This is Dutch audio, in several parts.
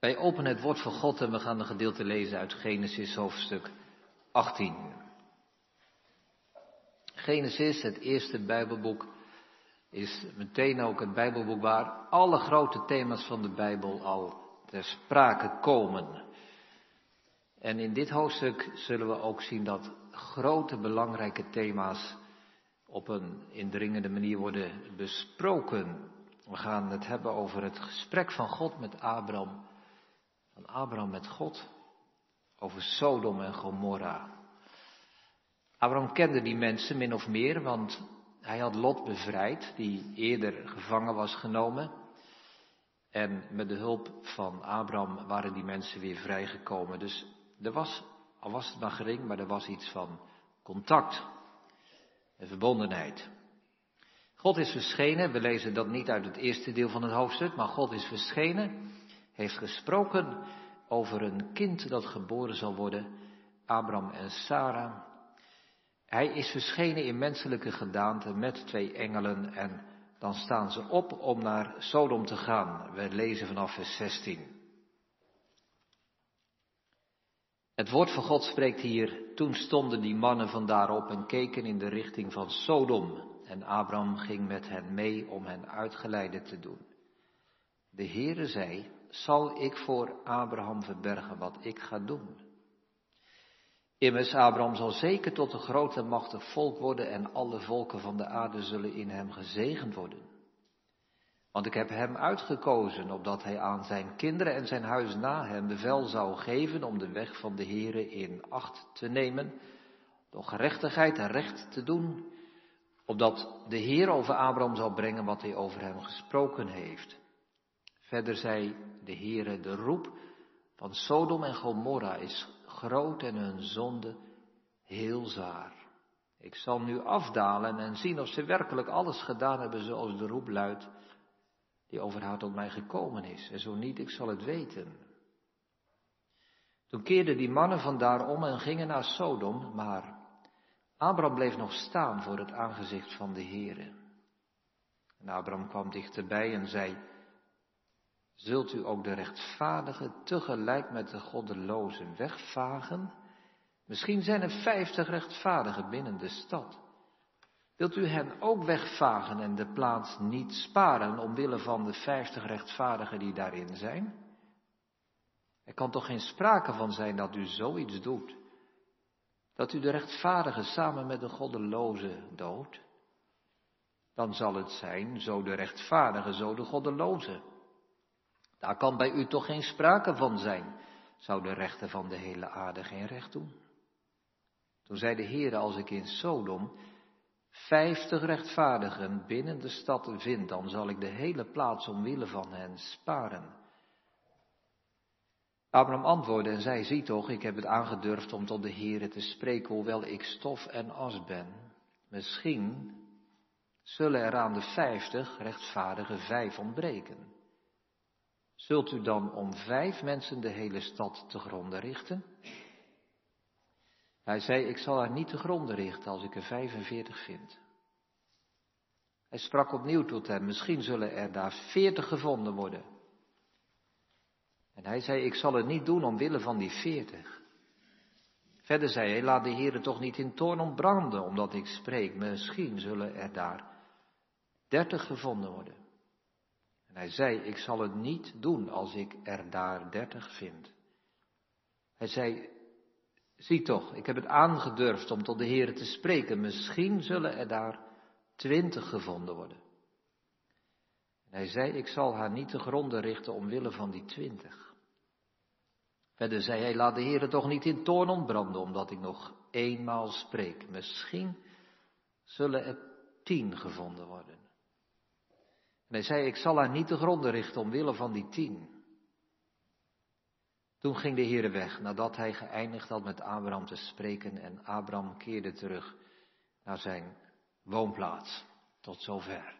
Wij openen het woord van God en we gaan een gedeelte lezen uit Genesis hoofdstuk 18. Genesis, het eerste Bijbelboek, is meteen ook het Bijbelboek waar alle grote thema's van de Bijbel al ter sprake komen. En in dit hoofdstuk zullen we ook zien dat grote belangrijke thema's op een indringende manier worden besproken. We gaan het hebben over het gesprek van God met Abraham van Abraham met God over Sodom en Gomorra. Abraham kende die mensen min of meer, want hij had Lot bevrijd, die eerder gevangen was genomen. En met de hulp van Abraham waren die mensen weer vrijgekomen. Dus er was, al was het maar gering, maar er was iets van contact en verbondenheid. God is verschenen, we lezen dat niet uit het eerste deel van het hoofdstuk, maar God is verschenen heeft gesproken over een kind dat geboren zal worden, Abraham en Sarah. Hij is verschenen in menselijke gedaante met twee engelen en dan staan ze op om naar Sodom te gaan. We lezen vanaf vers 16. Het woord van God spreekt hier, toen stonden die mannen vandaar op en keken in de richting van Sodom. En Abraham ging met hen mee om hen uitgeleide te doen. De Heere zei, zal ik voor Abraham verbergen wat ik ga doen. Immers, Abraham zal zeker tot een groot en machtig volk worden en alle volken van de aarde zullen in hem gezegend worden. Want ik heb hem uitgekozen, opdat hij aan zijn kinderen en zijn huis na hem bevel zou geven om de weg van de Here in acht te nemen, door gerechtigheid en recht te doen, opdat de Heer over Abraham zal brengen wat hij over hem gesproken heeft. Verder zei de Heere, de roep van Sodom en Gomorra is groot en hun zonde heel zwaar. Ik zal nu afdalen en zien of ze werkelijk alles gedaan hebben zoals de roep luidt die over haar tot mij gekomen is. En zo niet, ik zal het weten. Toen keerden die mannen vandaar om en gingen naar Sodom, maar Abraham bleef nog staan voor het aangezicht van de Heere. En Abraham kwam dichterbij en zei, zult u ook de rechtvaardigen tegelijk met de goddelozen wegvagen? Misschien zijn er vijftig rechtvaardigen binnen de stad. Wilt u hen ook wegvagen en de plaats niet sparen omwille van de vijftig rechtvaardigen die daarin zijn? Er kan toch geen sprake van zijn dat u zoiets doet? Dat u de rechtvaardigen samen met de goddelozen doodt? Dan zal het zijn, zo de rechtvaardigen, zo de goddelozen. Daar kan bij u toch geen sprake van zijn. Zou de rechter van de hele aarde geen recht doen? Toen zei de Heer, als ik in Sodom vijftig rechtvaardigen binnen de stad vind, dan zal ik de hele plaats omwille van hen sparen. Abraham antwoordde en zei, zie toch, ik heb het aangedurfd om tot de Heere te spreken, hoewel ik stof en as ben. Misschien zullen er aan de vijftig rechtvaardigen vijf ontbreken. Zult u dan om vijf mensen de hele stad te gronden richten? Hij zei, ik zal haar niet te gronden richten als ik er 45 vind. Hij sprak opnieuw tot hem, misschien zullen er daar 40 gevonden worden. En hij zei, ik zal het niet doen omwille van die 40. Verder zei hij, laat de Heer toch niet in toorn ontbranden, omdat ik spreek. Misschien zullen er daar 30 gevonden worden. En hij zei, ik zal het niet doen als ik er daar dertig vind. Hij zei, zie toch, ik heb het aangedurfd om tot de Heer te spreken. Misschien zullen er daar twintig gevonden worden. En hij zei, ik zal haar niet te gronden richten omwille van die twintig. Verder zei hij, laat de Heer toch niet in toorn ontbranden, omdat ik nog eenmaal spreek. Misschien zullen er tien gevonden worden. En hij zei, ik zal haar niet te gronden richten omwille van die tien. Toen ging de Heer weg, nadat hij geëindigd had met Abraham te spreken en Abraham keerde terug naar zijn woonplaats. Tot zover.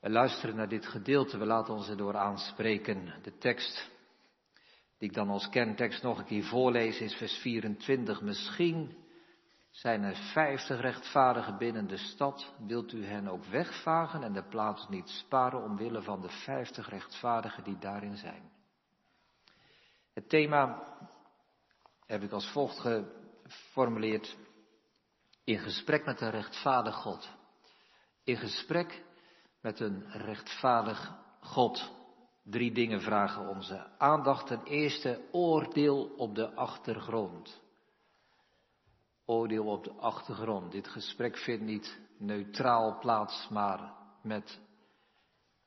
We luisteren naar dit gedeelte, we laten ons erdoor aanspreken. De tekst die ik dan als kentekst nog een keer voorlees is vers 24. Misschien Zijn er vijftig rechtvaardigen binnen de stad, wilt u hen ook wegvagen en de plaats niet sparen omwille van de vijftig rechtvaardigen die daarin zijn? Het thema heb ik als volgt geformuleerd. In gesprek met een rechtvaardig God. In gesprek met een rechtvaardig God. Drie dingen vragen onze aandacht. Ten eerste oordeel op de achtergrond. Oordeel op de achtergrond. Dit gesprek vindt niet neutraal plaats, maar met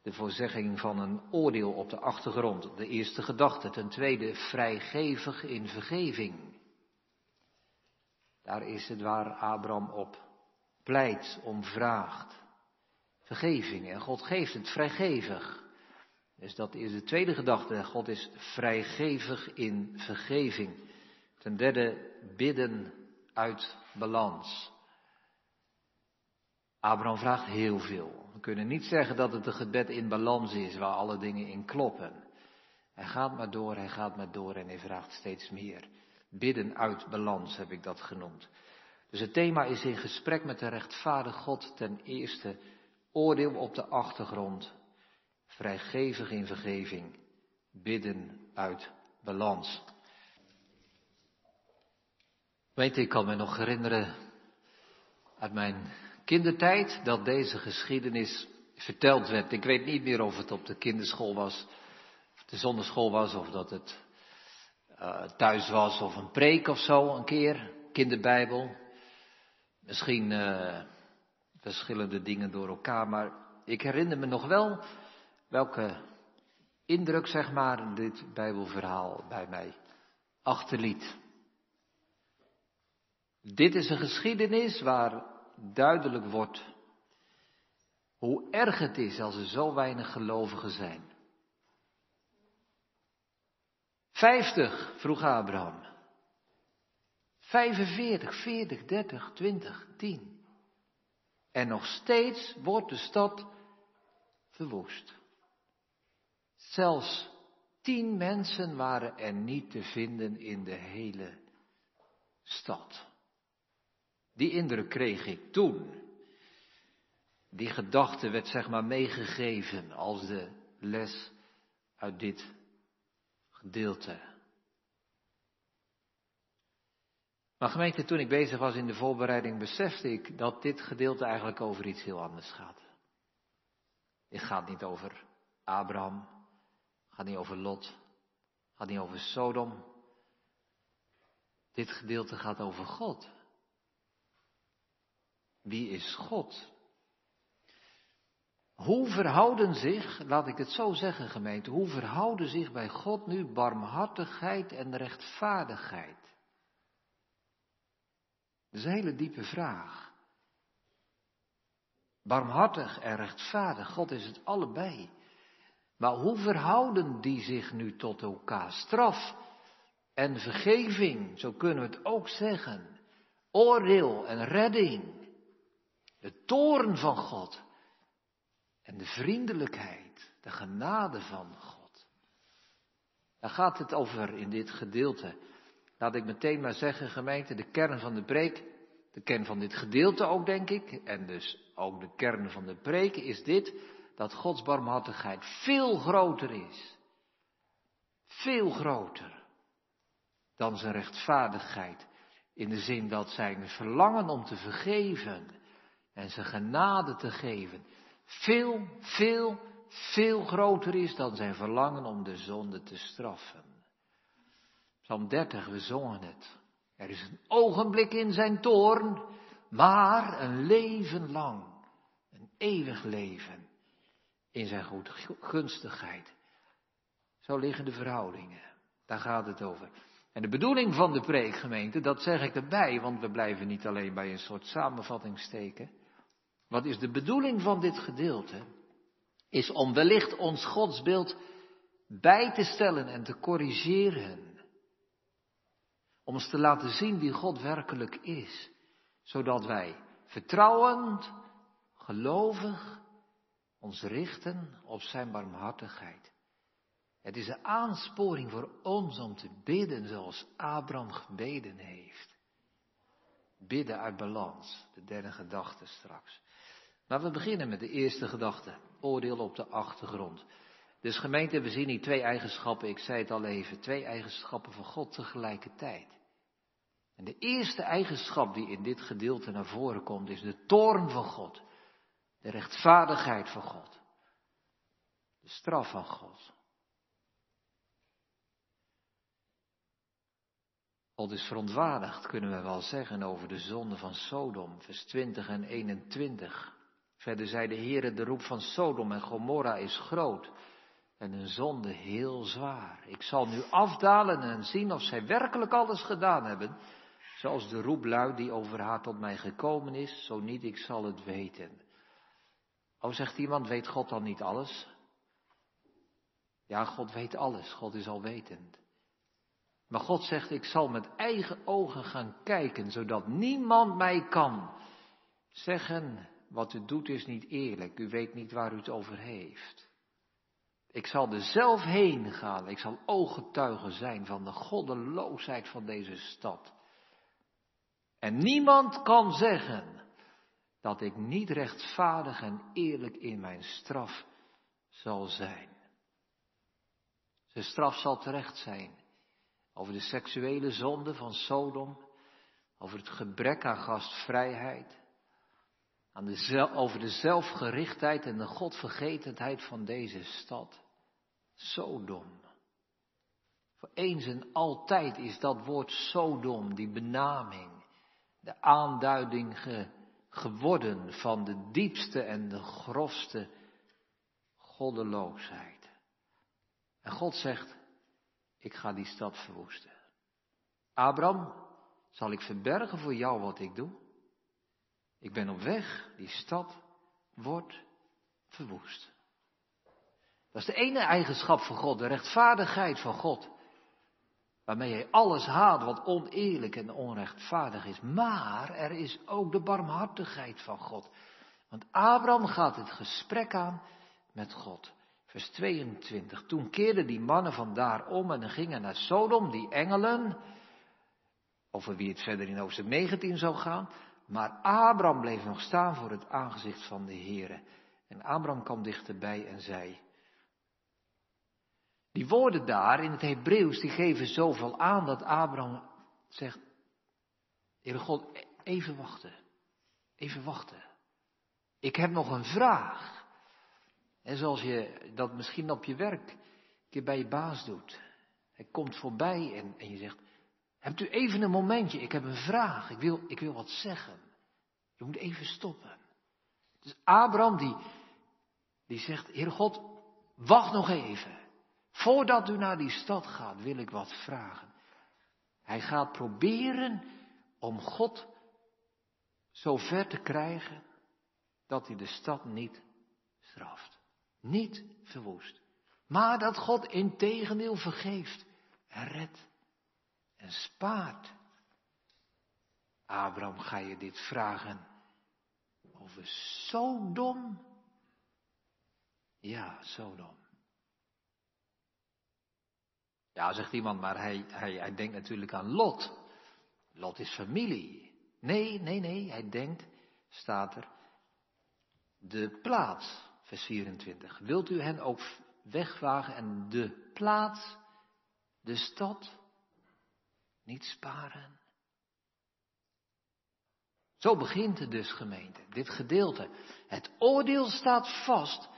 de voorzegging van een oordeel op de achtergrond. De eerste gedachte. Ten tweede vrijgevig in vergeving. Daar is het waar Abraham op pleit, om vraagt. Vergeving. En God geeft het vrijgevig. Dus dat is de tweede gedachte. God is vrijgevig in vergeving. Ten derde, bidden uit balans. Abraham vraagt heel veel. We kunnen niet zeggen dat het een gebed in balans is, waar alle dingen in kloppen. Hij gaat maar door, hij gaat maar door en hij vraagt steeds meer. Bidden uit balans heb ik dat genoemd. Dus het thema is in gesprek met de rechtvaardige God ten eerste oordeel op de achtergrond, vrijgevig in vergeving, bidden uit balans. Weet ik kan me nog herinneren uit mijn kindertijd dat deze geschiedenis verteld werd. Ik weet niet meer of het op de kinderschool was, of de zonderschool was, of dat het uh, thuis was, of een preek of zo, een keer, kinderbijbel. Misschien uh, verschillende dingen door elkaar, maar ik herinner me nog wel welke indruk, zeg maar, dit Bijbelverhaal bij mij achterliet. Dit is een geschiedenis waar duidelijk wordt hoe erg het is als er zo weinig gelovigen zijn. Vijftig, vroeg Abraham. 45, 40, 30, 20, 10. En nog steeds wordt de stad verwoest. Zelfs tien mensen waren er niet te vinden in de hele stad. Die indruk kreeg ik toen. Die gedachte werd zeg maar meegegeven als de les uit dit gedeelte. Maar gemeente, toen ik bezig was in de voorbereiding, besefte ik dat dit gedeelte eigenlijk over iets heel anders gaat. Het gaat niet over Abraham, het gaat niet over Lot, het gaat niet over Sodom. Dit gedeelte gaat over God. Wie is God? Hoe verhouden zich, laat ik het zo zeggen gemeente, hoe verhouden zich bij God nu barmhartigheid en rechtvaardigheid? Dat is een hele diepe vraag. Barmhartig en rechtvaardig, God is het allebei. Maar hoe verhouden die zich nu tot elkaar? Straf en vergeving, zo kunnen we het ook zeggen. Oordeel en redding. De toren van God. En de vriendelijkheid, de genade van God. Daar gaat het over in dit gedeelte. Laat ik meteen maar zeggen, gemeente, de kern van de preek, de kern van dit gedeelte ook, denk ik, en dus ook de kern van de preek is dit, dat Gods barmhartigheid veel groter is. Veel groter dan zijn rechtvaardigheid. In de zin dat zijn verlangen om te vergeven en zijn genade te geven veel, veel, veel groter is dan zijn verlangen om de zonde te straffen. Psalm 30, we zongen het. Er is een ogenblik in zijn toorn, maar een leven lang, een eeuwig leven in zijn goedgunstigheid. Zo liggen de verhoudingen. Daar gaat het over. En de bedoeling van de preekgemeente, dat zeg ik erbij, want we blijven niet alleen bij een soort samenvatting steken. Wat is de bedoeling van dit gedeelte? Is om wellicht ons godsbeeld bij te stellen en te corrigeren. Om ons te laten zien wie God werkelijk is. Zodat wij vertrouwend, gelovig, ons richten op zijn barmhartigheid. Het is een aansporing voor ons om te bidden zoals Abraham gebeden heeft. Bidden uit balans, de derde gedachte straks. Maar we beginnen met de eerste gedachte, oordeel op de achtergrond. Dus gemeente, we zien hier twee eigenschappen, ik zei het al even, twee eigenschappen van God tegelijkertijd. En de eerste eigenschap die in dit gedeelte naar voren komt, is de toorn van God. De rechtvaardigheid van God. De straf van God. God is verontwaardigd, kunnen we wel zeggen, over de zonde van Sodom, vers 20 en 21. Verder zei de Heere, de roep van Sodom en Gomorra is groot en hun zonde heel zwaar. Ik zal nu afdalen en zien of zij werkelijk alles gedaan hebben, zoals de roep luidt die over haar tot mij gekomen is, zo niet, ik zal het weten. Oh, zegt iemand, weet God dan niet alles? Ja, God weet alles, God is alwetend. Maar God zegt, ik zal met eigen ogen gaan kijken, zodat niemand mij kan zeggen, wat u doet is niet eerlijk, u weet niet waar u het over heeft. Ik zal er zelf heen gaan, ik zal ooggetuige zijn van de goddeloosheid van deze stad. En niemand kan zeggen dat ik niet rechtvaardig en eerlijk in mijn straf zal zijn. Zijn straf zal terecht zijn over de seksuele zonde van Sodom, over het gebrek aan gastvrijheid, over de zelfgerichtheid en de godvergetendheid van deze stad. Sodom. Voor eens en altijd is dat woord Sodom, die benaming, de aanduiding geworden van de diepste en de grofste goddeloosheid. En God zegt, ik ga die stad verwoesten. Abraham, zal ik verbergen voor jou wat ik doe? Ik ben op weg, die stad wordt verwoest. Dat is de ene eigenschap van God, de rechtvaardigheid van God. Waarmee hij alles haat wat oneerlijk en onrechtvaardig is. Maar er is ook de barmhartigheid van God. Want Abraham gaat het gesprek aan met God. Vers 22. Toen keerden die mannen vandaar om en gingen naar Sodom, die engelen, over wie het verder in hoofdstuk 19 zou gaan. Maar Abraham bleef nog staan voor het aangezicht van de Heere. En Abraham kwam dichterbij en zei. Die woorden daar in het Hebreeuws, die geven zoveel aan dat Abraham zegt, Heere God, even wachten. Even wachten. Ik heb nog een vraag. En zoals je dat misschien op je werk een keer bij je baas doet. Hij komt voorbij en, en je zegt, hebt u even een momentje, ik heb een vraag, ik wil, ik wil wat zeggen. Je moet even stoppen. Dus Abraham die, die zegt, Heer God, wacht nog even. Voordat u naar die stad gaat, wil ik wat vragen. Hij gaat proberen om God zo ver te krijgen dat hij de stad niet straft niet verwoest. Maar dat God in tegendeel vergeeft en redt en spaart. Abraham, ga je dit vragen over Sodom? Ja, Sodom. Ja, zegt iemand, maar hij, hij, hij denkt natuurlijk aan Lot. Lot is familie. Nee, nee, nee, hij denkt, staat er, de plaats vers 24. Wilt u hen ook wegwagen en de plaats, de stad, niet sparen? Zo begint het dus, gemeente, dit gedeelte. Het oordeel staat vast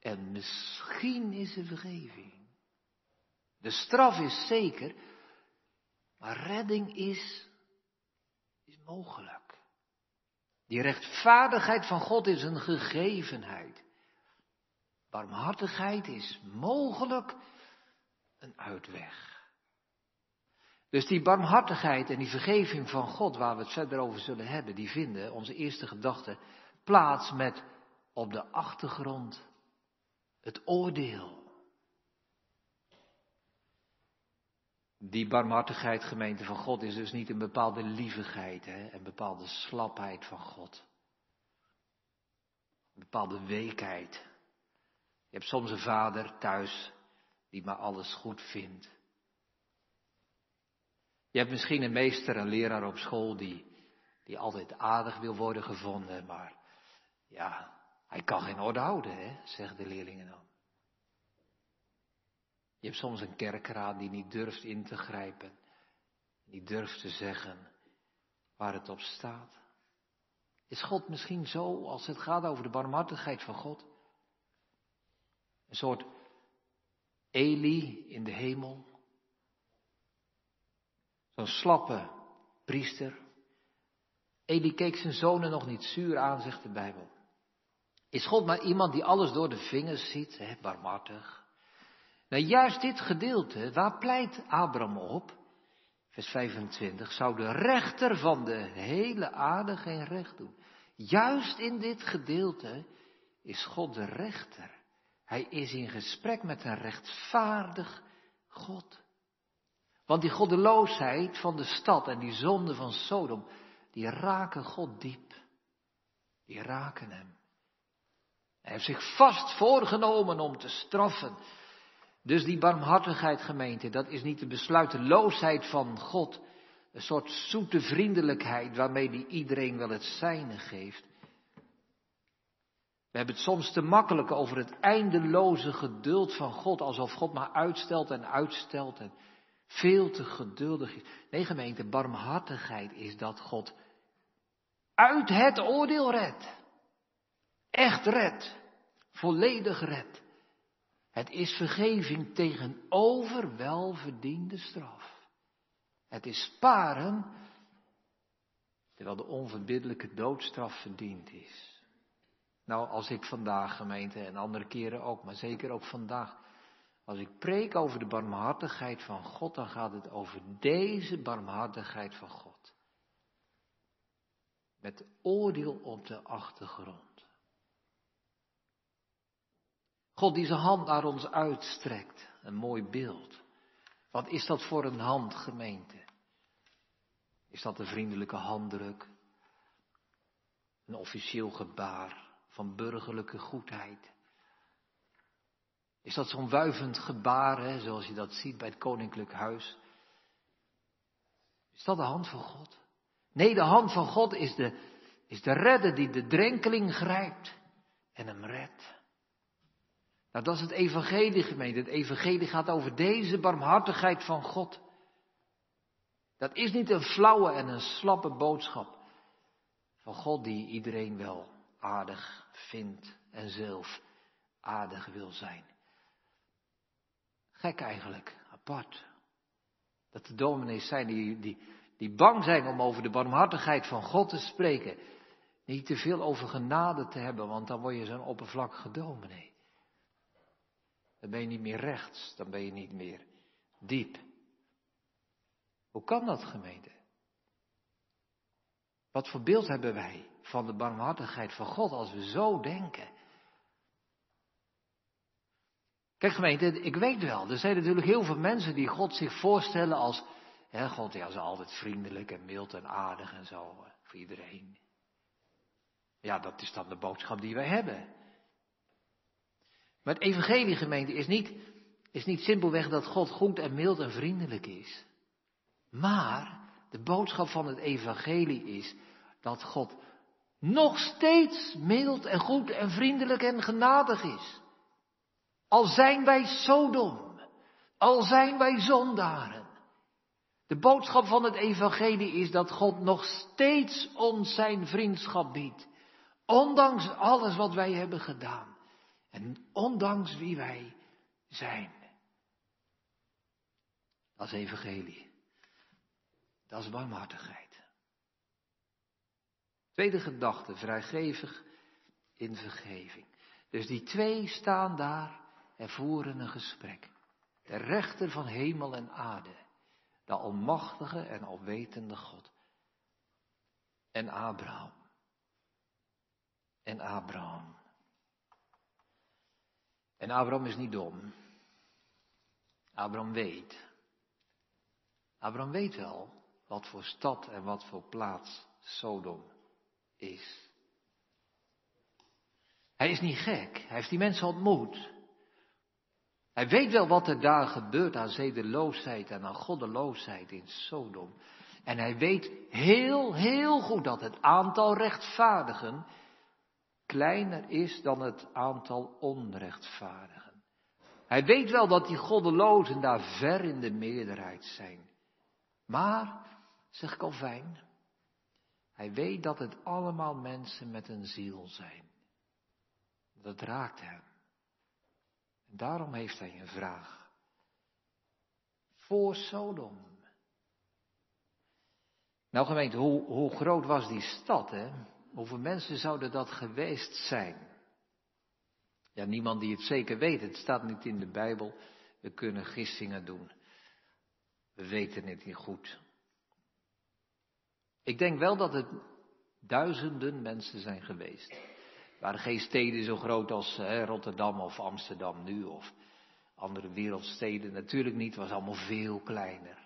en misschien is er vergeving. De straf is zeker, maar redding is, is mogelijk. Die rechtvaardigheid van God is een gegevenheid. Barmhartigheid is mogelijk een uitweg. Dus die barmhartigheid en die vergeving van God, waar we het verder over zullen hebben, die vinden, onze eerste gedachte, plaats met op de achtergrond het oordeel. Die barmhartigheid, gemeente van God, is dus niet een bepaalde lievigheid, hè, een bepaalde slapheid van God. Een bepaalde weekheid. Je hebt soms een vader thuis die maar alles goed vindt. Je hebt misschien een meester, een leraar op school die die altijd aardig wil worden gevonden, maar ja, hij kan geen orde houden, hè, zeggen de leerlingen dan. Je hebt soms een kerkraad die niet durft in te grijpen, niet durft te zeggen waar het op staat. Is God misschien zo als het gaat over de barmhartigheid van God? Een soort Eli in de hemel. Zo'n slappe priester. Eli keek zijn zonen nog niet zuur aan, zegt de Bijbel. Is God maar iemand die alles door de vingers ziet, hè, barmhartig? Nou, juist dit gedeelte, waar pleit Abraham op? Vers 25, zou de rechter van de hele aarde geen recht doen. Juist in dit gedeelte is God de rechter. Hij is in gesprek met een rechtvaardig God. Want die goddeloosheid van de stad en die zonde van Sodom, die raken God diep. Die raken hem. Hij heeft zich vast voorgenomen om te straffen. Dus die barmhartigheid, gemeente, dat is niet de besluiteloosheid van God, een soort zoete vriendelijkheid waarmee hij iedereen wel het zijne geeft. We hebben het soms te makkelijk over het eindeloze geduld van God, alsof God maar uitstelt en uitstelt en veel te geduldig is. Nee, gemeente, barmhartigheid is dat God uit het oordeel redt. Echt redt. Volledig redt. Het is vergeving tegenover welverdiende straf. Het is sparen terwijl de onverbiddelijke doodstraf verdiend is. Nou, als ik vandaag, gemeente, en andere keren ook, maar zeker ook vandaag, als ik preek over de barmhartigheid van God, dan gaat het over deze barmhartigheid van God. Met oordeel op de achtergrond. God die zijn hand naar ons uitstrekt. Een mooi beeld. Wat is dat voor een hand, gemeente? Is dat een vriendelijke handdruk? Een officieel gebaar van burgerlijke goedheid? Is dat zo'n wuivend gebaar, hè, zoals je dat ziet bij het koninklijk huis? Is dat de hand van God? Nee, de hand van God is de, is de redder die de drenkeling grijpt en hem redt. Nou, dat is het evangelie, gemeente. Het evangelie gaat over deze barmhartigheid van God. Dat is niet een flauwe en een slappe boodschap van God die iedereen wel aardig vindt en zelf aardig wil zijn. Gek eigenlijk, apart. Dat de dominees zijn die, die, die bang zijn om over de barmhartigheid van God te spreken. Niet te veel over genade te hebben, want dan word je zo'n oppervlakkige dominee. Dan ben je niet meer rechts, dan ben je niet meer diep. Hoe kan dat, gemeente? Wat voor beeld hebben wij van de barmhartigheid van God als we zo denken? Kijk gemeente, ik weet wel, er zijn natuurlijk heel veel mensen die God zich voorstellen als, hè, God ja, is altijd vriendelijk en mild en aardig en zo, eh, voor iedereen. Ja, dat is dan de boodschap die wij hebben. Maar het evangelie gemeente is niet, is niet simpelweg dat God goed en mild en vriendelijk is. Maar de boodschap van het evangelie is dat God nog steeds mild en goed en vriendelijk en genadig is. Al zijn wij Sodom, al zijn wij zondaren. De boodschap van het evangelie is dat God nog steeds ons zijn vriendschap biedt. Ondanks alles wat wij hebben gedaan. En ondanks wie wij zijn. Dat is evangelie. Dat is barmhartigheid. Tweede gedachte, vrijgevig in vergeving. Dus die twee staan daar en voeren een gesprek. De rechter van hemel en aarde, de almachtige en alwetende God. En Abraham. En Abraham. En Abraham is niet dom. Abraham weet. Abraham weet wel wat voor stad en wat voor plaats Sodom is. Hij is niet gek. Hij heeft die mensen ontmoet. Hij weet wel wat er daar gebeurt aan zedeloosheid en aan goddeloosheid in Sodom. En hij weet heel, heel goed dat het aantal rechtvaardigen kleiner is dan het aantal onrechtvaardigen. Hij weet wel dat die goddelozen daar ver in de meerderheid zijn. Maar, zegt Calvijn, hij weet dat het allemaal mensen met een ziel zijn. Dat raakt hem. En daarom heeft hij een vraag. Voor Sodom. Nou gemeente, hoe, hoe groot was die stad, hè? Hoeveel mensen zouden dat geweest zijn? Ja, niemand die het zeker weet. Het staat niet in de Bijbel. We kunnen gissingen doen. We weten het niet goed. Ik denk wel dat het duizenden mensen zijn geweest. Waren geen steden zo groot als hè, Rotterdam of Amsterdam nu of andere wereldsteden. Natuurlijk niet, het was allemaal veel kleiner.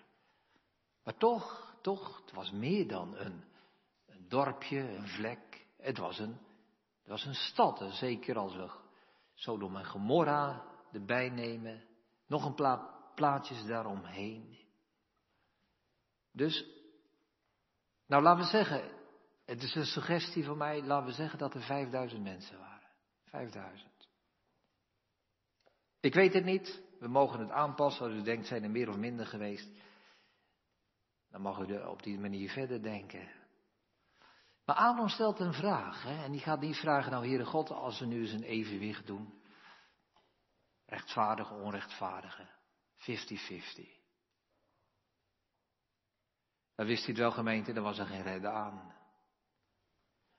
Maar toch, toch, het was meer dan een, een dorpje, een vlek. Het was een, het was een stad, zeker als we Sodom en Gomorra erbij nemen. Nog een paar plaatjes daaromheen. Dus, nou laten we zeggen, het is een suggestie van mij, laten we zeggen dat er 5000 mensen waren. 5000. Ik weet het niet, we mogen het aanpassen, als u denkt zijn er meer of minder geweest. Dan mag u op die manier verder denken. Maar Aaron stelt een vraag, hè, en die gaat niet vragen, nou Heere God, als we nu eens een evenwicht doen. Rechtvaardige, onrechtvaardige, 50-50. Dan wist hij het wel gemeente, dan was er geen redden aan.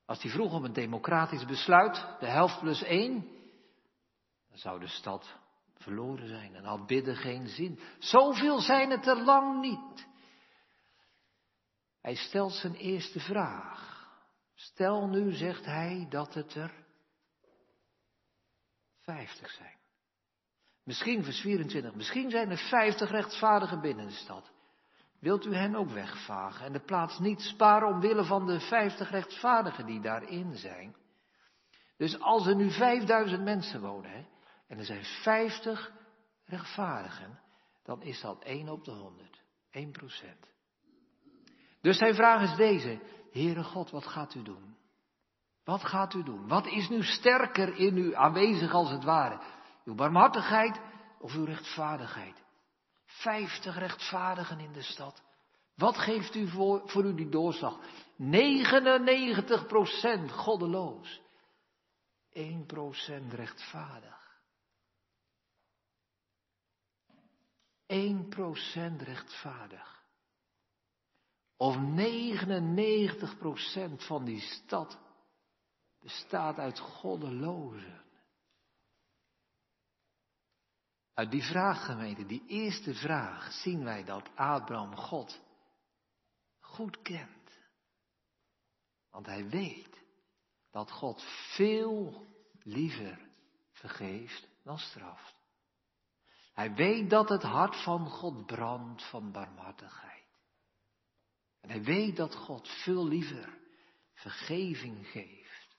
Als hij vroeg om een democratisch besluit, de helft plus één, dan zou de stad verloren zijn en had bidden geen zin. Zoveel zijn het er lang niet. Hij stelt zijn eerste vraag. Stel nu, zegt hij, dat het er vijftig zijn. Misschien vers 24, misschien zijn er vijftig rechtvaardigen binnen de stad. Wilt u hen ook wegvagen en de plaats niet sparen omwille van de vijftig rechtvaardigen die daarin zijn? Dus als er nu vijfduizend mensen wonen hè, en er zijn vijftig rechtvaardigen, dan is dat één op de honderd, één procent. Dus zijn vraag is deze, Heere God, wat gaat u doen? Wat gaat u doen? Wat is nu sterker in u aanwezig als het ware? Uw barmhartigheid of uw rechtvaardigheid? Vijftig rechtvaardigen in de stad. Wat geeft u voor, voor u die doorslag? 99 procent goddeloos. 1 procent rechtvaardig. 1 procent rechtvaardig. Of 99 procent van die stad bestaat uit goddelozen. Uit die vraag, gemeente, die eerste vraag, zien wij dat Abraham God goed kent. Want hij weet dat God veel liever vergeeft dan straft. Hij weet dat het hart van God brandt van barmhartigheid. En hij weet dat God veel liever vergeving geeft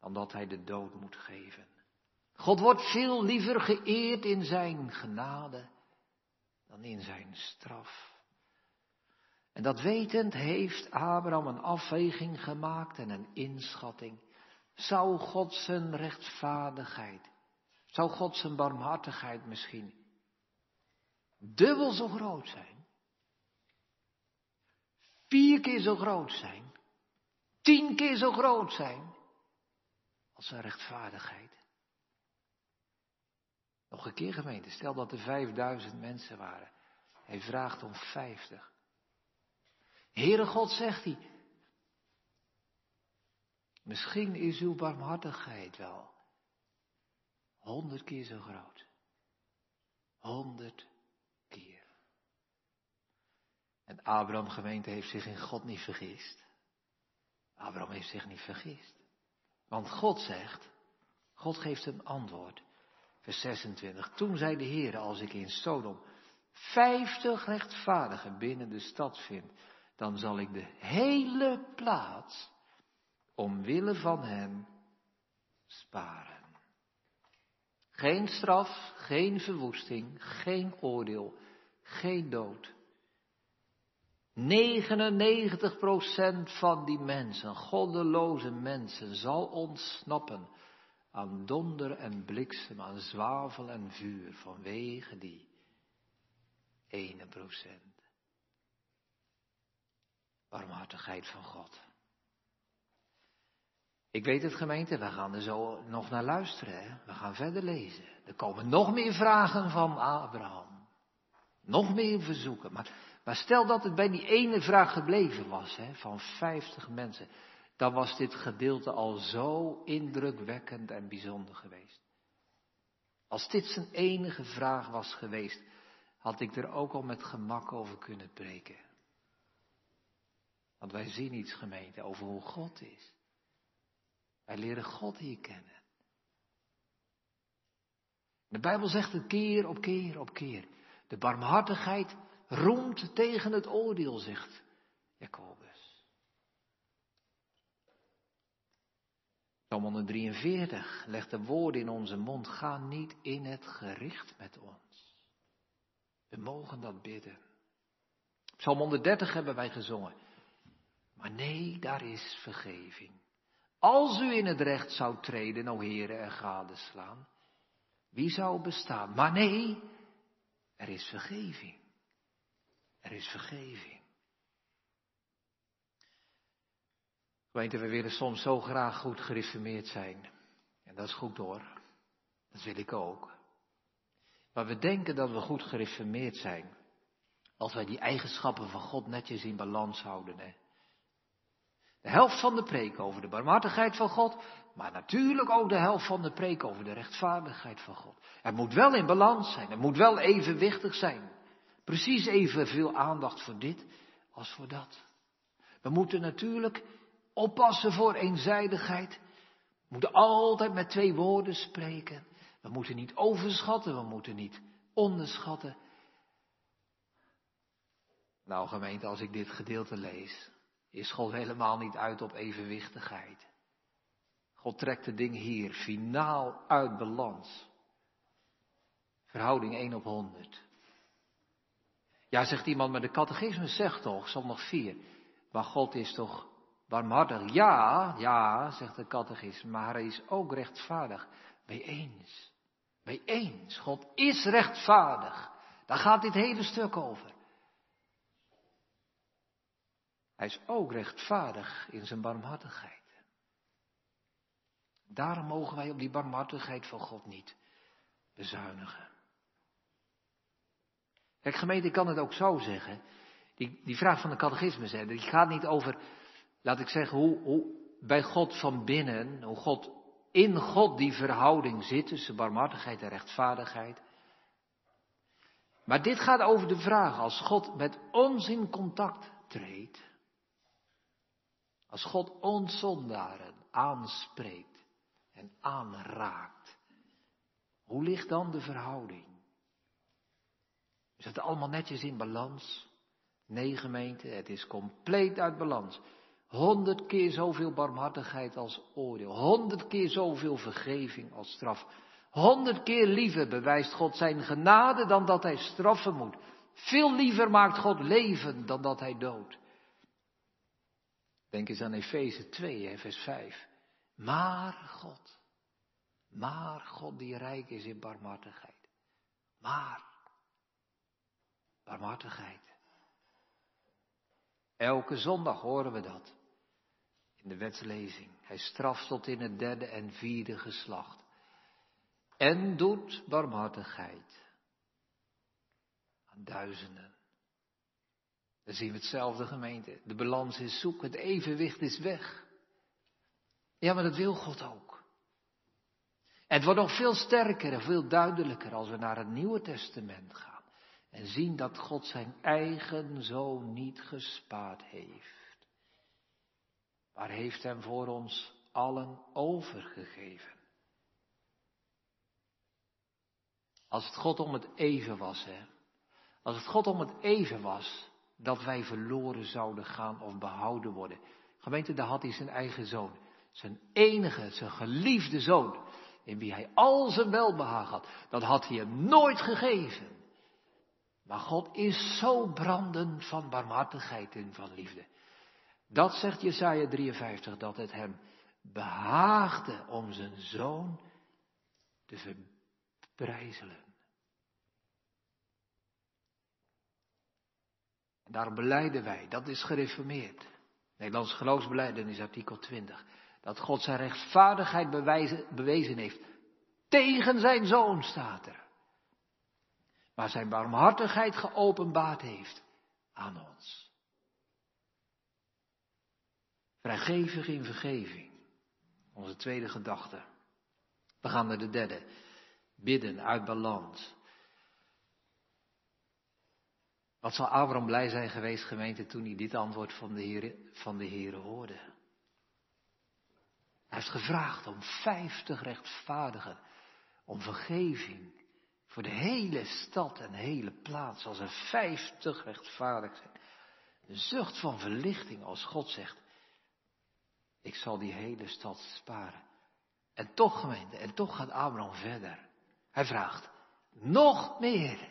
dan dat hij de dood moet geven. God wordt veel liever geëerd in zijn genade dan in zijn straf. En dat wetend heeft Abraham een afweging gemaakt en een inschatting. Zou God zijn rechtvaardigheid, zou God zijn barmhartigheid misschien dubbel zo groot zijn? Vier keer zo groot zijn? Tien keer zo groot zijn als zijn rechtvaardigheid? Nog een keer gemeente, stel dat er vijfduizend mensen waren. Hij vraagt om vijftig. Heere God, zegt hij, misschien is uw barmhartigheid wel honderd keer zo groot. Honderd keer. En Abraham gemeente heeft zich in God niet vergist. Abraham heeft zich niet vergist. Want God zegt, God geeft een antwoord. Vers 26. Toen zei de Heer, als ik in Sodom vijftig rechtvaardigen binnen de stad vind, dan zal ik de hele plaats omwille van hen sparen. Geen straf, geen verwoesting, geen oordeel, geen dood. 99% van die mensen, goddeloze mensen, zal ontsnappen aan donder en bliksem, aan zwavel en vuur vanwege die ene procent. Barmhartigheid van God. Ik weet het gemeente, we gaan er zo nog naar luisteren. Hè? We gaan verder lezen. Er komen nog meer vragen van Abraham. Nog meer verzoeken. Maar, stel dat het bij die ene vraag gebleven was, hè, van 50 mensen. Dan was dit gedeelte al zo indrukwekkend en bijzonder geweest. Als dit zijn enige vraag was geweest, had ik er ook al met gemak over kunnen preken. Want wij zien iets gemeente over hoe God is. Wij leren God hier kennen. De Bijbel zegt het keer op keer op keer. De barmhartigheid roemt tegen het oordeel, zegt Jacobus. Psalm 143 legt de woorden in onze mond. Ga niet in het gericht met ons. We mogen dat bidden. Psalm 130 hebben wij gezongen. Maar nee, daar is vergeving. Als u in het recht zou treden, o heren, en gadeslaan, wie zou bestaan? Maar nee, er is vergeving. Er is vergeving. Gemeente, we willen soms zo graag goed gereformeerd zijn. En dat is goed hoor. Dat wil ik ook. Maar we denken dat we goed gereformeerd zijn. Als wij die eigenschappen van God netjes in balans houden. Hè? De helft van de preek over de barmhartigheid van God, maar natuurlijk ook de helft van de preek over de rechtvaardigheid van God. Het moet wel in balans zijn, het moet wel evenwichtig zijn. Precies evenveel aandacht voor dit als voor dat. We moeten natuurlijk oppassen voor eenzijdigheid. We moeten altijd met twee woorden spreken. We moeten niet overschatten, we moeten niet onderschatten. Nou gemeente, als ik dit gedeelte lees, is God helemaal niet uit op evenwichtigheid. God trekt de dingen hier finaal uit balans. Verhouding 1 op 100. Ja, zegt iemand, maar de catechismus zegt toch, zondag 4, maar God is toch barmhartig? Ja, ja, zegt de catechismus, maar hij is ook rechtvaardig. Bij eens. Bij eens. God is rechtvaardig. Daar gaat dit hele stuk over. Hij is ook rechtvaardig in zijn barmhartigheid. Daarom mogen wij op die barmhartigheid van God niet bezuinigen. Kijk, gemeente, ik kan het ook zo zeggen. Die, die vraag van de catechismus, hè, die gaat niet over, laat ik zeggen, hoe, bij God van binnen, hoe God in God die verhouding zit tussen barmhartigheid en rechtvaardigheid. Maar dit gaat over de vraag, als God met ons in contact treedt, als God ons zondaren aanspreekt en aanraakt, hoe ligt dan de verhouding? Is het allemaal netjes in balans? Nee, gemeente, het is compleet uit balans. Honderd keer zoveel barmhartigheid als oordeel. Honderd keer zoveel vergeving als straf. Honderd keer liever bewijst God zijn genade dan dat hij straffen moet. Veel liever maakt God leven dan dat hij doodt. Denk eens aan Efeze 2, vers 5. Maar God, maar God die rijk is in barmhartigheid. Maar, barmhartigheid. Elke zondag horen we dat. In de wetslezing. Hij straft tot in het derde en vierde geslacht. En doet barmhartigheid aan duizenden. Dan zien we hetzelfde gemeente. De balans is zoek, het evenwicht is weg. Ja, maar dat wil God ook. En het wordt nog veel sterker en veel duidelijker als we naar het Nieuwe Testament gaan. En zien dat God zijn eigen zoon niet gespaard heeft. Maar heeft hem voor ons allen overgegeven. Als het God om het even was, hè. Als het God om het even was, dat wij verloren zouden gaan of behouden worden. Gemeente, daar had hij zijn eigen zoon. Zijn enige, zijn geliefde zoon. In wie hij al zijn welbehagen had. Dat had hij hem nooit gegeven. Maar God is zo brandend van barmhartigheid en van liefde. Dat zegt Jesaja 53, dat het hem behaagde om zijn zoon te verbrijzelen. En daarom beleiden wij, dat is gereformeerd. Nederlands geloofsbeleidenis, artikel 20. Dat God zijn rechtvaardigheid bewezen heeft. Tegen zijn zoon staat er. Maar zijn barmhartigheid geopenbaard heeft aan ons. Vrijgevig in vergeving. Onze tweede gedachte. We gaan naar de derde. Bidden uit balans. Wat zal Abraham blij zijn geweest, gemeente, toen hij dit antwoord van de Heer, van de hoorde. Hij heeft gevraagd om vijftig rechtvaardigen, om vergeving voor de hele stad en hele plaats, als er vijftig rechtvaardig zijn. Een zucht van verlichting als God zegt, ik zal die hele stad sparen. En toch gemeente, en toch gaat Abraham verder. Hij vraagt, nog meer.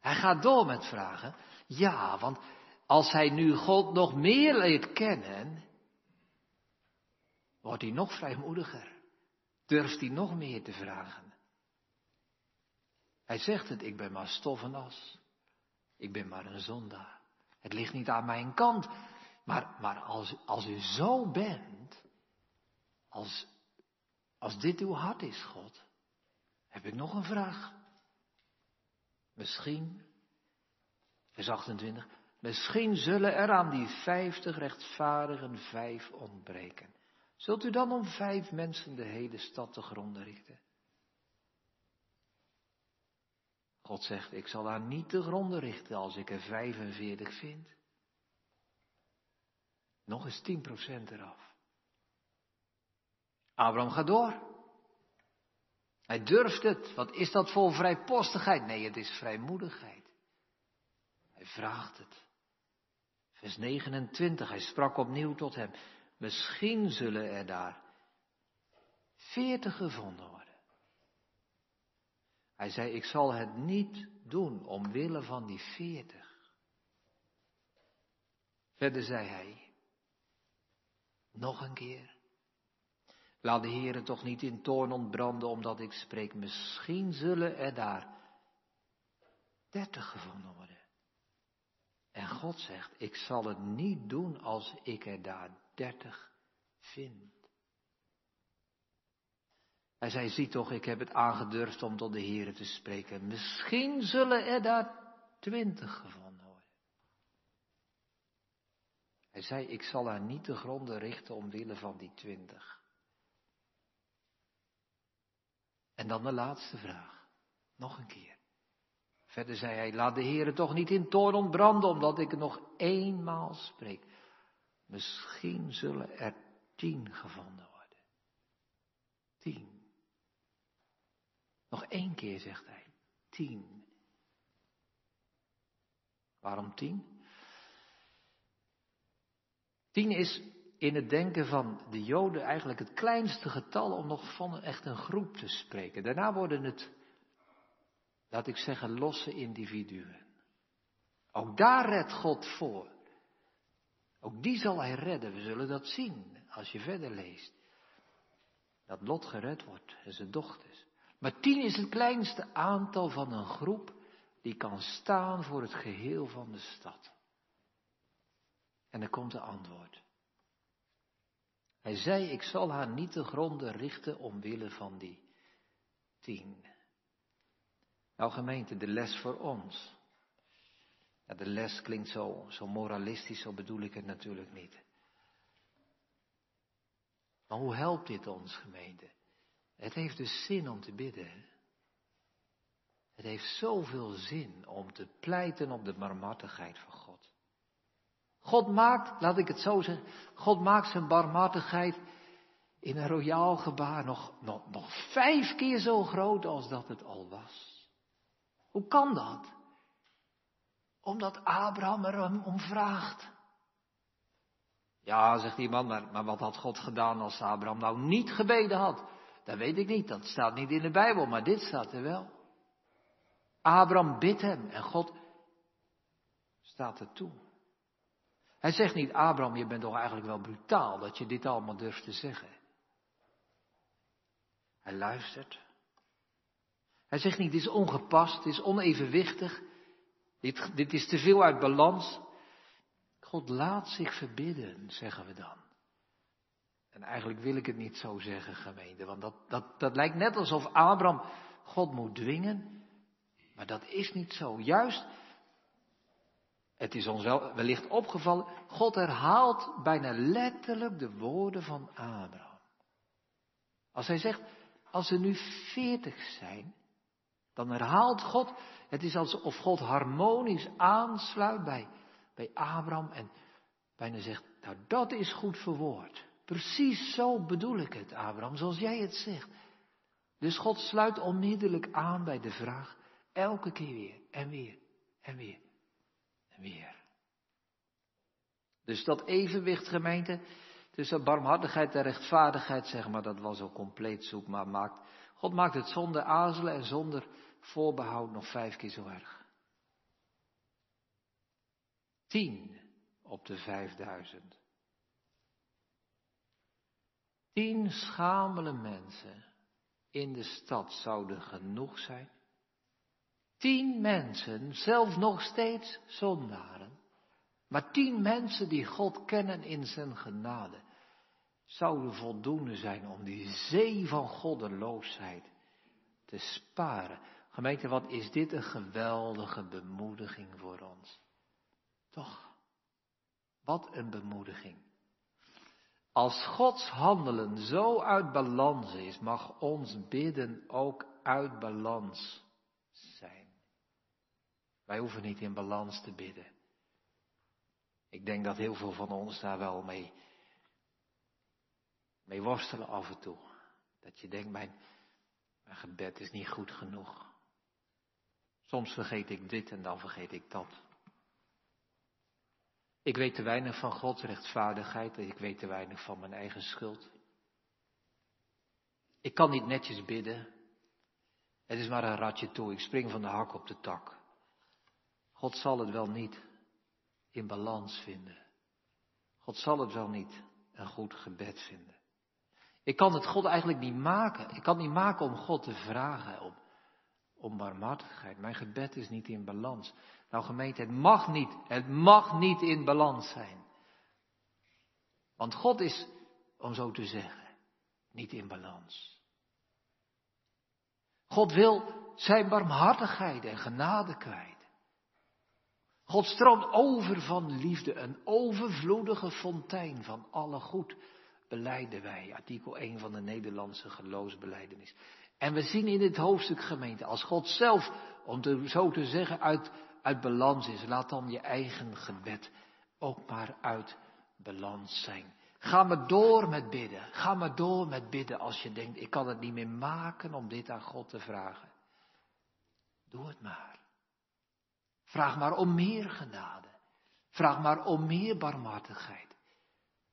Hij gaat door met vragen. Ja, want als hij nu God nog meer leert kennen, wordt hij nog vrijmoediger. Durft hij nog meer te vragen. Hij zegt het, ik ben maar stof en as. Ik ben maar een zondaar. Het ligt niet aan mijn kant. Maar, maar als, als u zo bent, als, als dit uw hart is, God, heb ik nog een vraag. Misschien, vers 28, misschien zullen er aan die vijftig rechtvaardigen vijf ontbreken. Zult u dan om vijf mensen de hele stad te gronden richten? God zegt, ik zal haar niet te gronden richten als ik er 45 vind. Nog eens 10% eraf. Abraham gaat door. Hij durft het. Wat is dat voor vrijpostigheid? Nee, het is vrijmoedigheid. Hij vraagt het. Vers 29, hij sprak opnieuw tot hem. Misschien zullen er daar veertig gevonden worden. Hij zei, ik zal het niet doen omwille van die veertig. Verder zei hij, nog een keer. Laat de Heere toch niet in toorn ontbranden omdat ik spreek. Misschien zullen er daar dertig gevonden worden. En God zegt, ik zal het niet doen als ik er daar dertig vind. Hij zei, zie toch, ik heb het aangedurfd om tot de Heere te spreken. Misschien zullen er daar twintig gevonden worden. Hij zei, ik zal haar niet te gronden richten omwille van die twintig. En dan de laatste vraag. Nog een keer. Verder zei hij, laat de Heere toch niet in toorn ontbranden, omdat ik nog eenmaal spreek. Misschien zullen er tien gevonden worden. Tien. Nog één keer, zegt hij. Tien. Waarom tien? Tien is in het denken van de Joden eigenlijk het kleinste getal om nog van echt een groep te spreken. Daarna worden het, laat ik zeggen, losse individuen. Ook daar redt God voor. Ook die zal hij redden. We zullen dat zien als je verder leest. Dat Lot gered wordt en zijn dochters. Maar tien is het kleinste aantal van een groep die kan staan voor het geheel van de stad. En er komt de antwoord. Hij zei, ik zal haar niet te gronden richten omwille van die tien. Nou gemeente, de les voor ons. Ja, de les klinkt zo, zo moralistisch, zo bedoel ik het natuurlijk niet. Maar hoe helpt dit ons gemeente? Het heeft dus zin om te bidden. Het heeft zoveel zin om te pleiten op de barmhartigheid van God. God maakt, laat ik het zo zeggen, God maakt zijn barmhartigheid in een royaal gebaar nog, nog, nog vijf keer zo groot als dat het al was. Hoe kan dat? Omdat Abraham er hem om vraagt. Ja, zegt die man, maar, maar wat had God gedaan als Abraham nou niet gebeden had? Dat weet ik niet, dat staat niet in de Bijbel, maar dit staat er wel. Abraham bidt hem en God Staat er toe. Hij zegt niet, Abraham, je bent toch eigenlijk wel brutaal dat je dit allemaal durft te zeggen. Hij luistert. Hij zegt niet, dit is ongepast, dit is onevenwichtig, dit, dit is te veel uit balans. God laat zich verbidden, zeggen we dan. En eigenlijk wil ik het niet zo zeggen, gemeente, want dat, dat, dat lijkt net alsof Abraham God moet dwingen. Maar dat is niet zo. Juist, het is ons wel wellicht opgevallen, God herhaalt bijna letterlijk de woorden van Abraham. Als hij zegt, als ze nu veertig zijn, dan herhaalt God, het is alsof God harmonisch aansluit bij, bij Abraham en bijna zegt, nou dat is goed verwoord. Precies zo bedoel ik het, Abraham, zoals jij het zegt. Dus God sluit onmiddellijk aan bij de vraag, elke keer weer en weer en weer weer. Dus dat evenwicht, gemeente, tussen barmhartigheid en rechtvaardigheid, zeg maar, dat was al compleet zoek, maar maakt, God maakt het zonder aarzelen en zonder voorbehoud nog vijf keer zo erg. Tien op de vijfduizend. Tien schamele mensen in de stad zouden genoeg zijn. Tien mensen, zelfs nog steeds zondaren. Maar tien mensen die God kennen in zijn genade, zouden voldoende zijn om die zee van goddeloosheid te sparen. Gemeente, wat is dit een geweldige bemoediging voor ons. Toch? Wat een bemoediging. Als Gods handelen zo uit balans is, mag ons bidden ook uit balans zijn. Wij hoeven niet in balans te bidden. Ik denk dat heel veel van ons daar wel mee, mee worstelen af en toe. Dat je denkt, mijn, mijn gebed is niet goed genoeg. Soms vergeet ik dit en dan vergeet ik dat. Ik weet te weinig van Gods rechtvaardigheid ik weet te weinig van mijn eigen schuld. Ik kan niet netjes bidden. Het is maar een ratje toe. Ik spring van de hak op de tak. God zal het wel niet in balans vinden. God zal het wel niet een goed gebed vinden. Ik kan het God eigenlijk niet maken. Ik kan het niet maken om God te vragen om, om barmhartigheid. Mijn gebed is niet in balans. Nou gemeente, het mag niet, het mag niet in balans zijn. Want God is, om zo te zeggen, niet in balans. God wil zijn barmhartigheid en genade kwijt. God stroomt over van liefde, een overvloedige fontein van alle goed, beleiden wij. Artikel 1 van de Nederlandse geloofsbeleidenis. En we zien in dit hoofdstuk gemeente, als God zelf, om te, zo te zeggen, uit, uit balans is, laat dan je eigen gebed ook maar uit balans zijn. Ga maar door met bidden. Ga maar door met bidden als je denkt, ik kan het niet meer maken om dit aan God te vragen. Doe het maar. Vraag maar om meer genade. Vraag maar om meer barmhartigheid.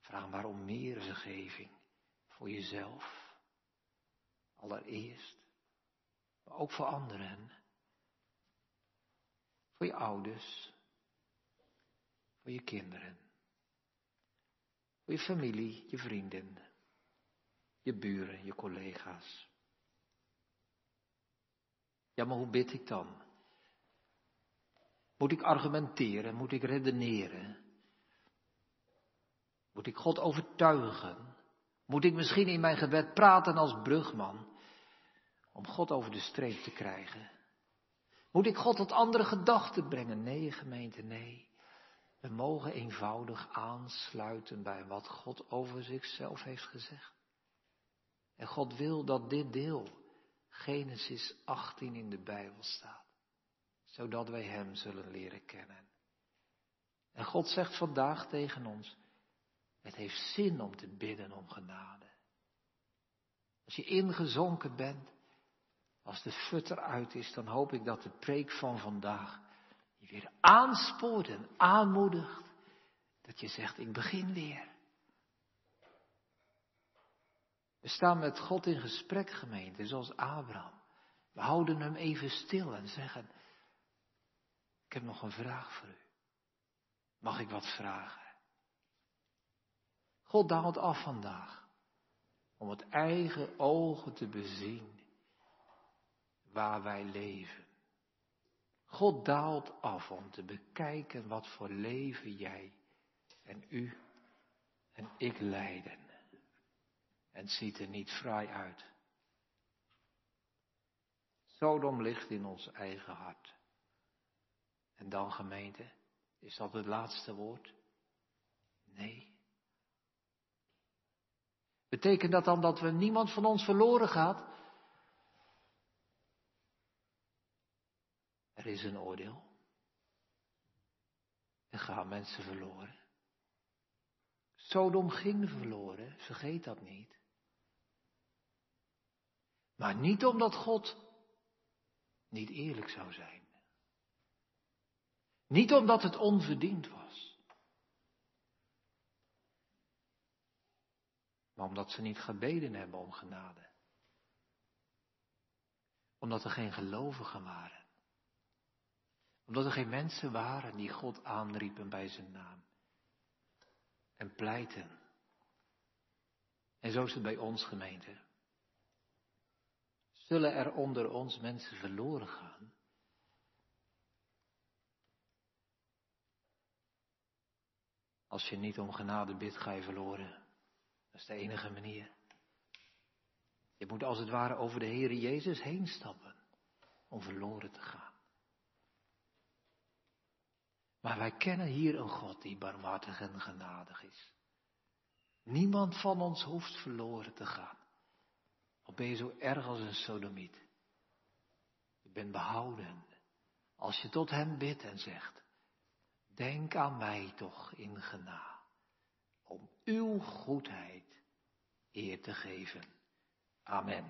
Vraag maar om meer vergeving voor jezelf. Allereerst, maar ook voor anderen. Voor je ouders, voor je kinderen, voor je familie, je vrienden, je buren, je collega's. Ja, maar hoe bid ik dan? Moet ik argumenteren? Moet ik redeneren? Moet ik God overtuigen? Moet ik misschien in mijn gebed praten als brugman om God over de streep te krijgen? Moet ik God tot andere gedachten brengen? Nee, gemeente, nee. We mogen eenvoudig aansluiten bij wat God over zichzelf heeft gezegd. En God wil dat dit deel, Genesis 18 in de Bijbel staat zodat wij Hem zullen leren kennen. En God zegt vandaag tegen ons, het heeft zin om te bidden om genade. Als je ingezonken bent, als de futter uit is, dan hoop ik dat de preek van vandaag je weer aanspoort en aanmoedigt. Dat je zegt, ik begin weer. We staan met God in gesprek, gemeente, zoals Abraham. We houden hem even stil en zeggen, ik heb nog een vraag voor u. Mag ik wat vragen? God daalt af vandaag om het eigen ogen te bezien waar wij leven. God daalt af om te bekijken wat voor leven jij en u en ik leiden. En het ziet er niet fraai uit. Sodom ligt in ons eigen hart. En dan gemeente, is dat het laatste woord? Nee. Betekent dat dan dat we niemand van ons verloren gaat? Er is een oordeel. Er gaan mensen verloren. Sodom ging verloren, vergeet dat niet. Maar niet omdat God niet eerlijk zou zijn. Niet omdat het onverdiend was. Maar omdat ze niet gebeden hebben om genade. Omdat er geen gelovigen waren. Omdat er geen mensen waren die God aanriepen bij zijn naam. En pleiten. En zo is het bij ons gemeente. Zullen er onder ons mensen verloren gaan? Als je niet om genade bidt, ga je verloren. Dat is de enige manier. Je moet als het ware over de Heere Jezus heen stappen om verloren te gaan. Maar wij kennen hier een God die barmhartig en genadig is. Niemand van ons hoeft verloren te gaan. Of ben je zo erg als een sodomiet? Je bent behouden als je tot hem bidt en zegt, denk aan mij toch in genade, om uw goedheid eer te geven. Amen.